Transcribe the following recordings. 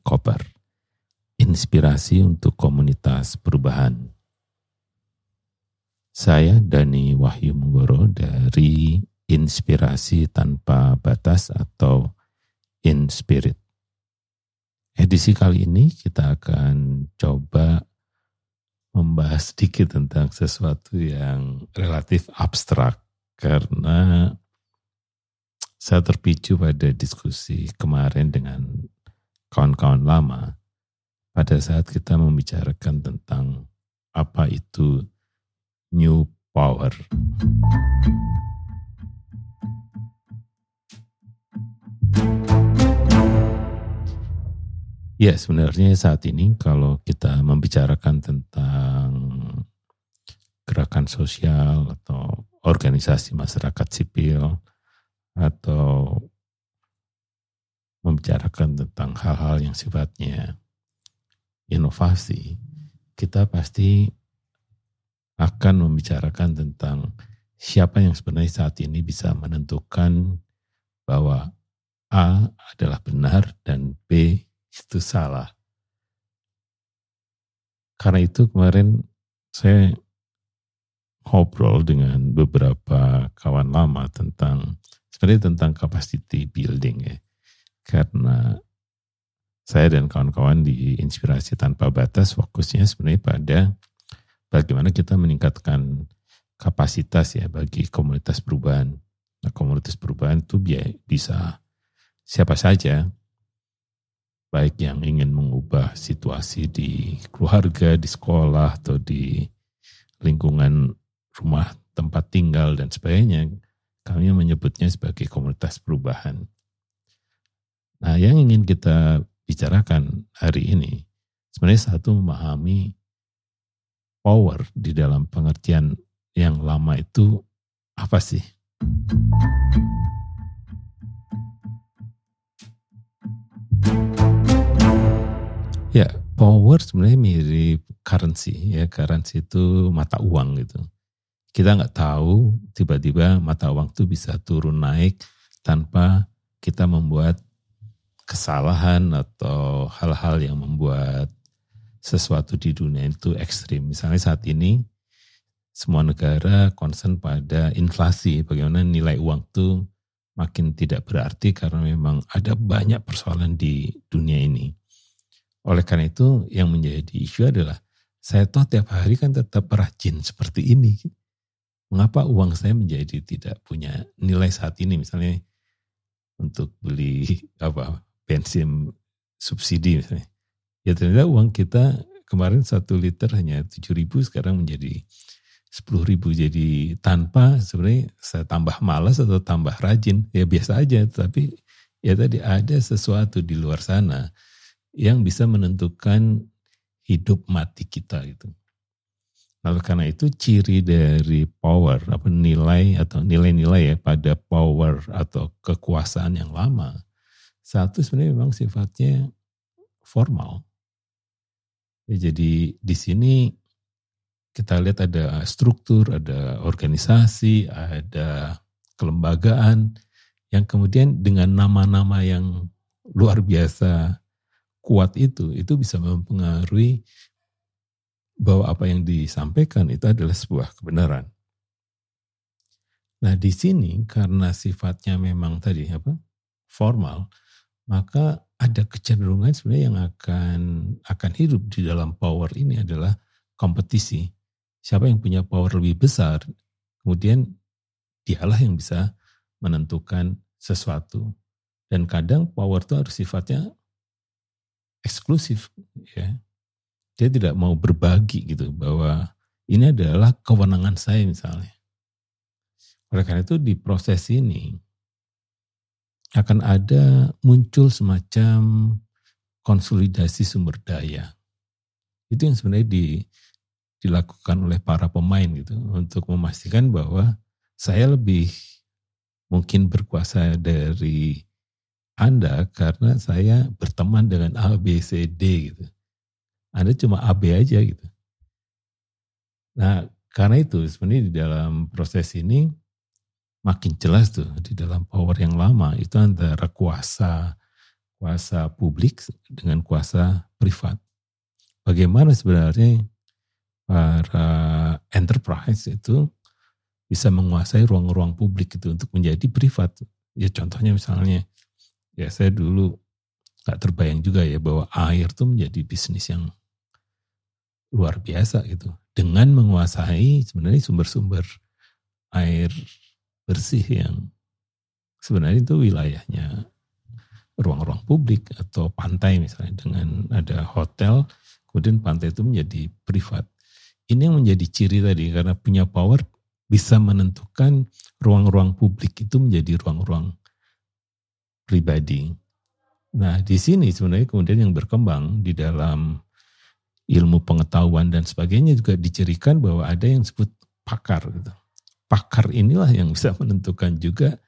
Koper. Inspirasi untuk komunitas perubahan. Saya Dani Wahyu Munggoro dari Inspirasi Tanpa Batas atau Inspirit. Edisi kali ini kita akan coba membahas sedikit tentang sesuatu yang relatif abstrak karena saya terpicu pada diskusi kemarin dengan kawan-kawan lama pada saat kita membicarakan tentang apa itu new power. Ya sebenarnya saat ini kalau kita membicarakan tentang gerakan sosial atau organisasi masyarakat sipil atau membicarakan tentang hal-hal yang sifatnya inovasi, kita pasti akan membicarakan tentang siapa yang sebenarnya saat ini bisa menentukan bahwa A adalah benar dan B itu salah. Karena itu kemarin saya ngobrol dengan beberapa kawan lama tentang sebenarnya tentang capacity building ya. Karena saya dan kawan-kawan di Inspirasi Tanpa Batas fokusnya sebenarnya pada bagaimana kita meningkatkan kapasitas ya bagi komunitas perubahan. Nah, komunitas perubahan itu bisa siapa saja, baik yang ingin mengubah situasi di keluarga, di sekolah, atau di lingkungan rumah tempat tinggal dan sebagainya, kami menyebutnya sebagai komunitas perubahan. Nah, yang ingin kita bicarakan hari ini sebenarnya satu memahami power di dalam pengertian yang lama itu apa sih? Ya, power sebenarnya mirip currency ya. Currency itu mata uang gitu kita nggak tahu tiba-tiba mata uang itu bisa turun naik tanpa kita membuat kesalahan atau hal-hal yang membuat sesuatu di dunia itu ekstrim. Misalnya saat ini semua negara concern pada inflasi, bagaimana nilai uang itu makin tidak berarti karena memang ada banyak persoalan di dunia ini. Oleh karena itu yang menjadi isu adalah saya tahu tiap hari kan tetap rajin seperti ini mengapa uang saya menjadi tidak punya nilai saat ini misalnya untuk beli apa bensin subsidi misalnya. Ya ternyata uang kita kemarin satu liter hanya tujuh ribu sekarang menjadi sepuluh ribu. Jadi tanpa sebenarnya saya tambah malas atau tambah rajin ya biasa aja. Tapi ya tadi ada sesuatu di luar sana yang bisa menentukan hidup mati kita gitu. Lalu karena itu ciri dari power, apa nilai atau nilai-nilai ya pada power atau kekuasaan yang lama. Satu sebenarnya memang sifatnya formal. Ya, jadi di sini kita lihat ada struktur, ada organisasi, ada kelembagaan yang kemudian dengan nama-nama yang luar biasa kuat itu, itu bisa mempengaruhi bahwa apa yang disampaikan itu adalah sebuah kebenaran. Nah di sini karena sifatnya memang tadi apa formal, maka ada kecenderungan sebenarnya yang akan akan hidup di dalam power ini adalah kompetisi. Siapa yang punya power lebih besar, kemudian dialah yang bisa menentukan sesuatu. Dan kadang power itu harus sifatnya eksklusif, ya dia tidak mau berbagi gitu bahwa ini adalah kewenangan saya misalnya. Oleh karena itu di proses ini akan ada muncul semacam konsolidasi sumber daya. Itu yang sebenarnya di, dilakukan oleh para pemain gitu untuk memastikan bahwa saya lebih mungkin berkuasa dari Anda karena saya berteman dengan A, B, C, D gitu. Anda cuma AB aja gitu. Nah, karena itu sebenarnya di dalam proses ini makin jelas tuh di dalam power yang lama itu antara kuasa kuasa publik dengan kuasa privat. Bagaimana sebenarnya para enterprise itu bisa menguasai ruang-ruang publik itu untuk menjadi privat. Ya contohnya misalnya, ya saya dulu gak terbayang juga ya bahwa air itu menjadi bisnis yang luar biasa gitu. Dengan menguasai sebenarnya sumber-sumber air bersih yang sebenarnya itu wilayahnya ruang-ruang publik atau pantai misalnya dengan ada hotel kemudian pantai itu menjadi privat. Ini yang menjadi ciri tadi karena punya power bisa menentukan ruang-ruang publik itu menjadi ruang-ruang pribadi. Nah, di sini sebenarnya kemudian yang berkembang di dalam ilmu pengetahuan dan sebagainya juga dicirikan bahwa ada yang disebut pakar gitu. Pakar inilah yang bisa menentukan juga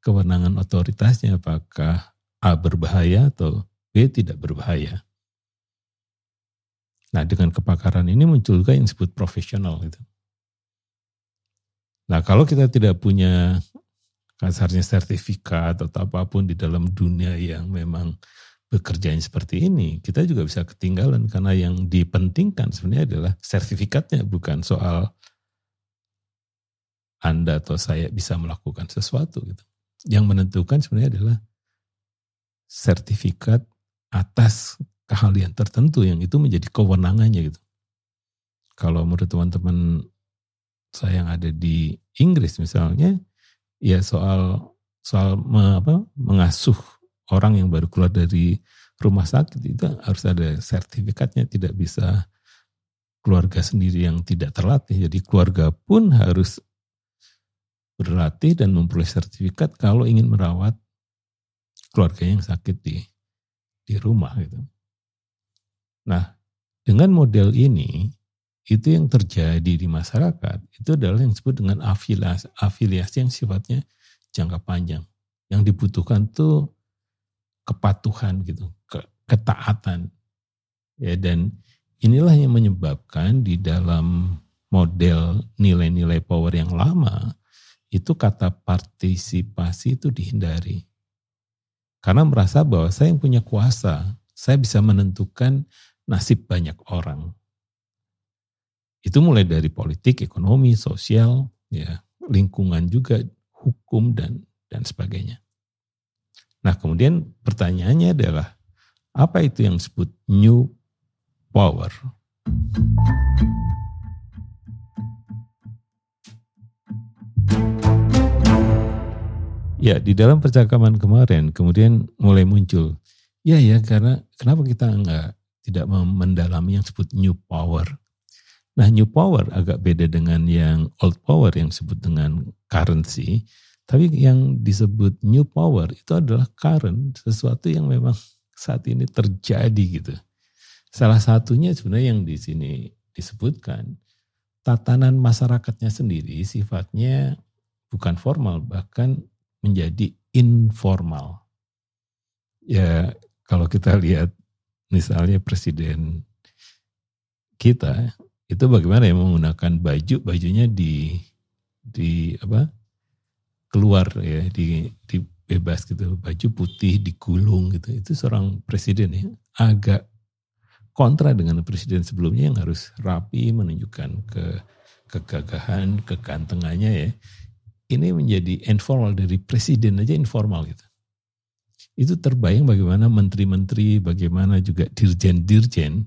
kewenangan otoritasnya apakah A berbahaya atau B tidak berbahaya. Nah, dengan kepakaran ini muncul juga yang disebut profesional gitu. Nah kalau kita tidak punya kasarnya sertifikat atau apa pun di dalam dunia yang memang bekerja seperti ini, kita juga bisa ketinggalan karena yang dipentingkan sebenarnya adalah sertifikatnya bukan soal Anda atau saya bisa melakukan sesuatu gitu. Yang menentukan sebenarnya adalah sertifikat atas keahlian tertentu yang itu menjadi kewenangannya gitu. Kalau menurut teman-teman saya yang ada di Inggris misalnya, ya soal soal me, apa, mengasuh orang yang baru keluar dari rumah sakit itu harus ada sertifikatnya, tidak bisa keluarga sendiri yang tidak terlatih. Jadi keluarga pun harus berlatih dan memperoleh sertifikat kalau ingin merawat keluarga yang sakit di di rumah gitu. Nah, dengan model ini itu yang terjadi di masyarakat itu adalah yang disebut dengan afiliasi, afiliasi yang sifatnya jangka panjang. Yang dibutuhkan tuh kepatuhan gitu, ke, ketaatan. Ya dan inilah yang menyebabkan di dalam model nilai-nilai power yang lama itu kata partisipasi itu dihindari. Karena merasa bahwa saya yang punya kuasa, saya bisa menentukan nasib banyak orang. Itu mulai dari politik, ekonomi, sosial, ya, lingkungan juga, hukum dan dan sebagainya. Nah, kemudian pertanyaannya adalah apa itu yang disebut new power? Ya, di dalam percakapan kemarin kemudian mulai muncul, ya ya karena kenapa kita enggak tidak mendalami yang disebut new power? Nah new power agak beda dengan yang old power yang disebut dengan currency. Tapi yang disebut new power itu adalah current, sesuatu yang memang saat ini terjadi gitu. Salah satunya sebenarnya yang di sini disebutkan, tatanan masyarakatnya sendiri sifatnya bukan formal, bahkan menjadi informal. Ya kalau kita lihat misalnya presiden kita itu bagaimana ya menggunakan baju? Bajunya di di apa? Keluar ya di di bebas gitu. Baju putih digulung gitu. Itu seorang presiden ya. Agak kontra dengan presiden sebelumnya yang harus rapi menunjukkan ke kegagahan kegantengannya ya ini menjadi informal dari presiden aja informal gitu. Itu terbayang bagaimana menteri-menteri bagaimana juga dirjen-dirjen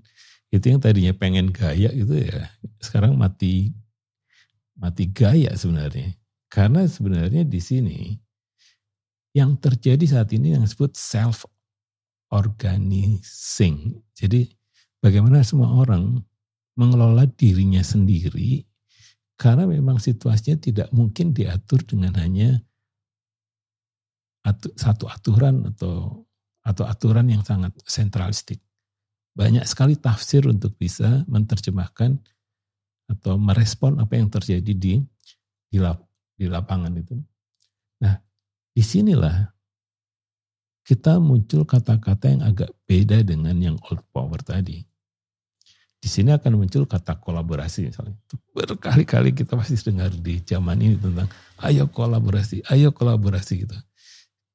itu yang tadinya pengen gaya gitu ya sekarang mati mati gaya sebenarnya. Karena sebenarnya di sini yang terjadi saat ini yang disebut self organizing jadi bagaimana semua orang mengelola dirinya sendiri karena memang situasinya tidak mungkin diatur dengan hanya satu aturan atau atau aturan yang sangat sentralistik banyak sekali tafsir untuk bisa menerjemahkan atau merespon apa yang terjadi di di, lap, di lapangan itu. Nah, di sinilah kita muncul kata-kata yang agak beda dengan yang old power tadi. Di sini akan muncul kata kolaborasi misalnya. Berkali-kali kita pasti dengar di zaman ini tentang ayo kolaborasi, ayo kolaborasi gitu.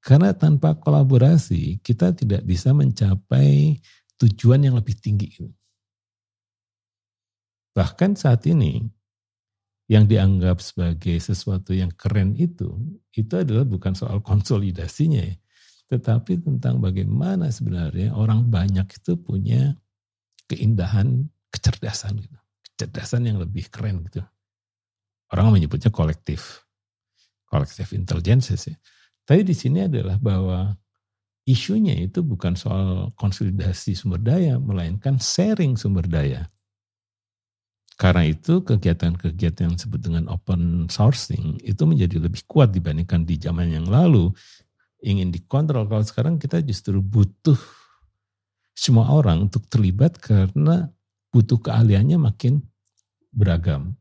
Karena tanpa kolaborasi kita tidak bisa mencapai tujuan yang lebih tinggi. Bahkan saat ini yang dianggap sebagai sesuatu yang keren itu, itu adalah bukan soal konsolidasinya ya, tetapi tentang bagaimana sebenarnya orang banyak itu punya keindahan kecerdasan gitu. Kecerdasan yang lebih keren gitu. Orang menyebutnya kolektif. Kolektif intelligence ya. Tapi di sini adalah bahwa isunya itu bukan soal konsolidasi sumber daya, melainkan sharing sumber daya. Karena itu kegiatan-kegiatan yang disebut dengan open sourcing itu menjadi lebih kuat dibandingkan di zaman yang lalu. Ingin dikontrol, kalau sekarang kita justru butuh semua orang untuk terlibat karena butuh keahliannya makin beragam.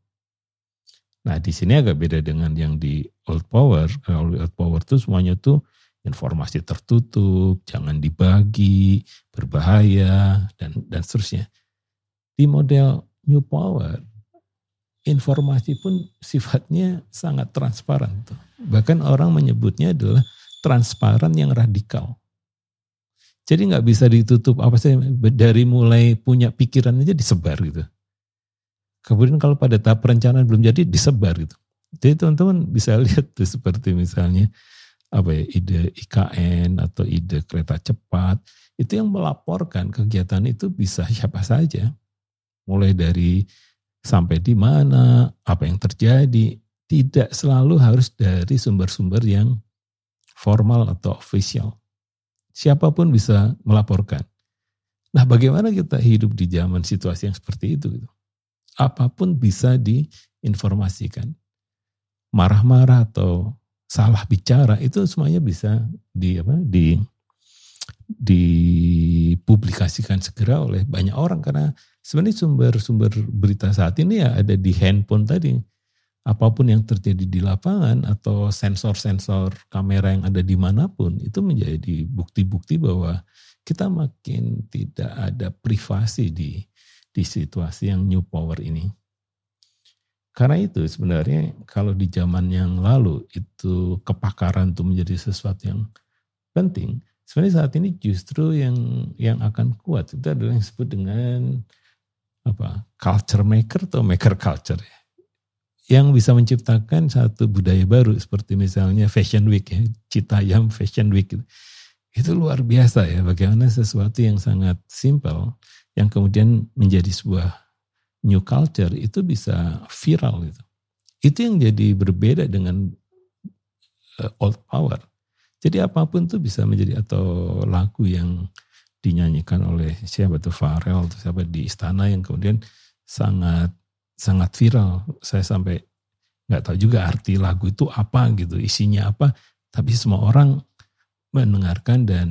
Nah di sini agak beda dengan yang di old power. Kalau old power itu semuanya tuh informasi tertutup, jangan dibagi, berbahaya dan dan seterusnya. Di model new power informasi pun sifatnya sangat transparan. Tuh. Bahkan orang menyebutnya adalah transparan yang radikal. Jadi nggak bisa ditutup apa sih dari mulai punya pikiran aja disebar gitu. Kemudian kalau pada tahap perencanaan belum jadi disebar gitu. Jadi teman-teman bisa lihat tuh seperti misalnya apa ya ide IKN atau ide kereta cepat itu yang melaporkan kegiatan itu bisa siapa saja. Mulai dari sampai di mana, apa yang terjadi, tidak selalu harus dari sumber-sumber yang formal atau official. Siapa pun bisa melaporkan. Nah, bagaimana kita hidup di zaman situasi yang seperti itu gitu? apa pun bisa diinformasikan. Marah-marah atau salah bicara itu semuanya bisa di apa di dipublikasikan segera oleh banyak orang karena sebenarnya sumber-sumber berita saat ini ya ada di handphone tadi. Apa pun yang terjadi di lapangan atau sensor-sensor kamera yang ada di mana pun itu menjadi bukti-bukti bahwa kita makin tidak ada privasi di di situasi yang new power ini. Karena itu sebenarnya kalau di zaman yang lalu itu kepakaran itu menjadi sesuatu yang penting, sebenarnya saat ini justru yang yang akan kuat itu adalah yang disebut dengan apa culture maker atau maker culture ya. Yang bisa menciptakan satu budaya baru seperti misalnya fashion week ya Citayam Fashion Week itu, itu luar biasa ya bagaimana sesuatu yang sangat simple yang kemudian menjadi sebuah new culture itu bisa viral gitu. Itu yang jadi berbeda dengan uh, old power. Jadi apa pun tuh bisa menjadi atau lagu yang dinyanyikan oleh siapa tuh Farel atau siapa di istana yang kemudian sangat sangat viral. Saya sampai nggak tahu juga arti lagu itu apa gitu, isinya apa, tapi semua orang mendengarkan dan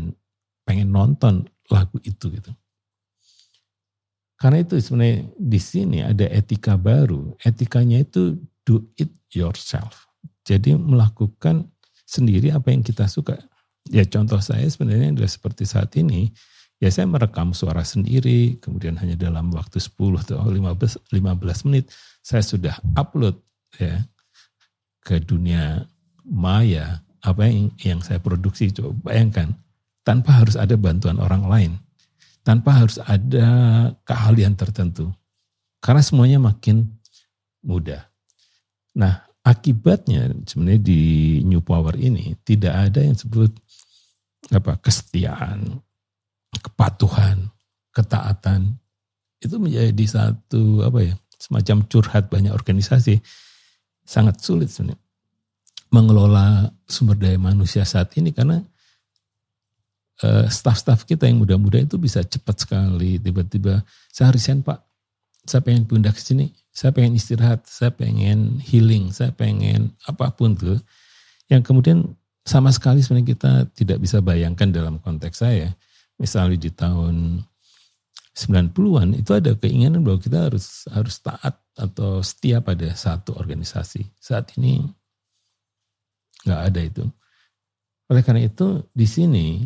pengen nonton lagu itu gitu. Karena itu sebenarnya di sini ada etika baru. Etikanya itu do it yourself. Jadi melakukan sendiri apa yang kita suka. Ya contoh saya sebenarnya adalah seperti saat ini. Ya saya merekam suara sendiri, kemudian hanya dalam waktu 10 atau 15, 15 menit saya sudah upload ya ke dunia maya apa yang, yang saya produksi. Coba bayangkan, tanpa harus ada bantuan orang lain tanpa harus ada keahlian tertentu. Karena semuanya makin mudah. Nah, akibatnya sebenarnya di New Power ini tidak ada yang disebut apa kesetiaan, kepatuhan, ketaatan. Itu menjadi satu apa ya, semacam curhat banyak organisasi. Sangat sulit sebenarnya mengelola sumber daya manusia saat ini karena uh, staff-staff kita yang muda-muda itu bisa cepat sekali tiba-tiba saya resign pak saya pengen pindah ke sini saya pengen istirahat saya pengen healing saya pengen apa pun tuh yang kemudian sama sekali sebenarnya kita tidak bisa bayangkan dalam konteks saya misalnya di tahun 90-an itu ada keinginan bahwa kita harus harus taat atau setia pada satu organisasi. Saat ini nggak ada itu. Oleh karena itu di sini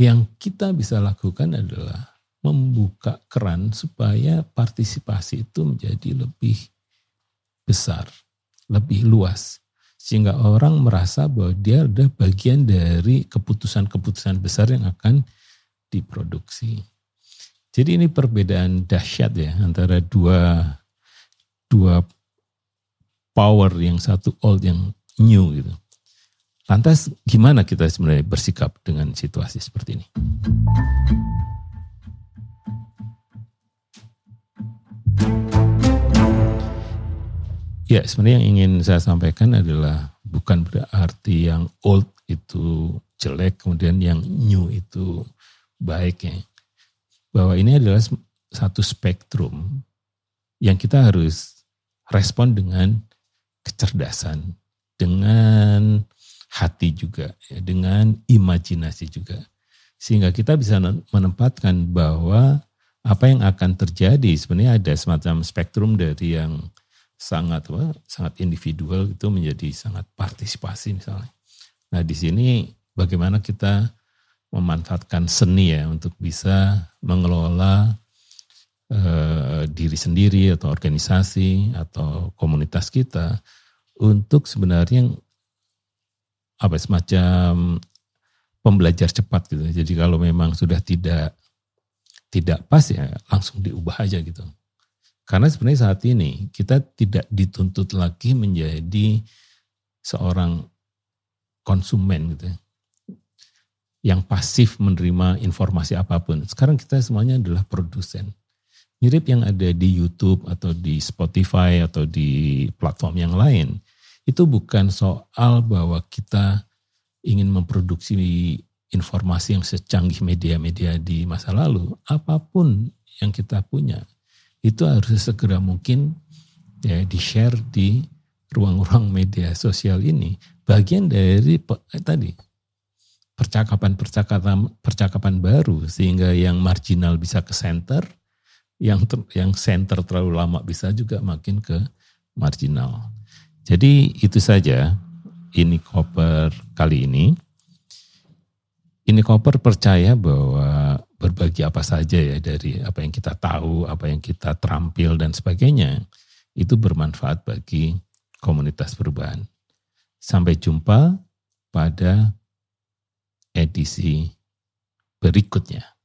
yang kita bisa lakukan adalah membuka keran supaya partisipasi itu menjadi lebih besar, lebih luas. sehingga orang merasa bahwa dia adalah bagian dari keputusan-keputusan besar yang akan diproduksi. Jadi ini perbedaan dahsyat ya antara dua dua power yang satu old yang new gitu. Lantas gimana kita sebenarnya bersikap dengan situasi seperti ini? Ya, sebenarnya yang ingin saya sampaikan adalah bukan berarti yang old itu jelek, kemudian yang new itu baik ya. Bahwa ini adalah satu spektrum yang kita harus respon dengan kecerdasan, dengan hati juga, ya, dengan imajinasi juga. Sehingga kita bisa menempatkan bahwa apa yang akan terjadi sebenarnya ada semacam spektrum dari yang sangat apa, sangat individual itu menjadi sangat partisipasi misalnya. Nah di sini bagaimana kita memanfaatkan seni ya untuk bisa mengelola eh, diri sendiri atau organisasi atau komunitas kita untuk sebenarnya apa semacam pembelajar cepat gitu. Jadi kalau memang sudah tidak tidak pas ya langsung diubah aja gitu. Karena sebenarnya saat ini kita tidak dituntut lagi menjadi seorang konsumen gitu ya. Yang pasif menerima informasi apa pun. Sekarang kita semuanya adalah produsen. Mirip yang ada di YouTube atau di Spotify atau di platform yang lain. Itu bukan soal bahwa kita ingin memproduksi informasi yang secanggih media-media di masa lalu. Apa pun yang kita punya itu harus segera mungkin ya di-share di ruang-ruang media sosial ini bagian dari eh, tadi percakapan-percakapan percakapan baru sehingga yang marginal bisa ke center, yang ter, yang center terlalu lama bisa juga makin ke marginal. Jadi itu saja ini koper kali ini. Ini koper percaya bahwa berbagi apa saja ya dari apa yang kita tahu, apa yang kita terampil dan sebagainya, itu bermanfaat bagi komunitas perubahan. Sampai jumpa pada edisi berikutnya.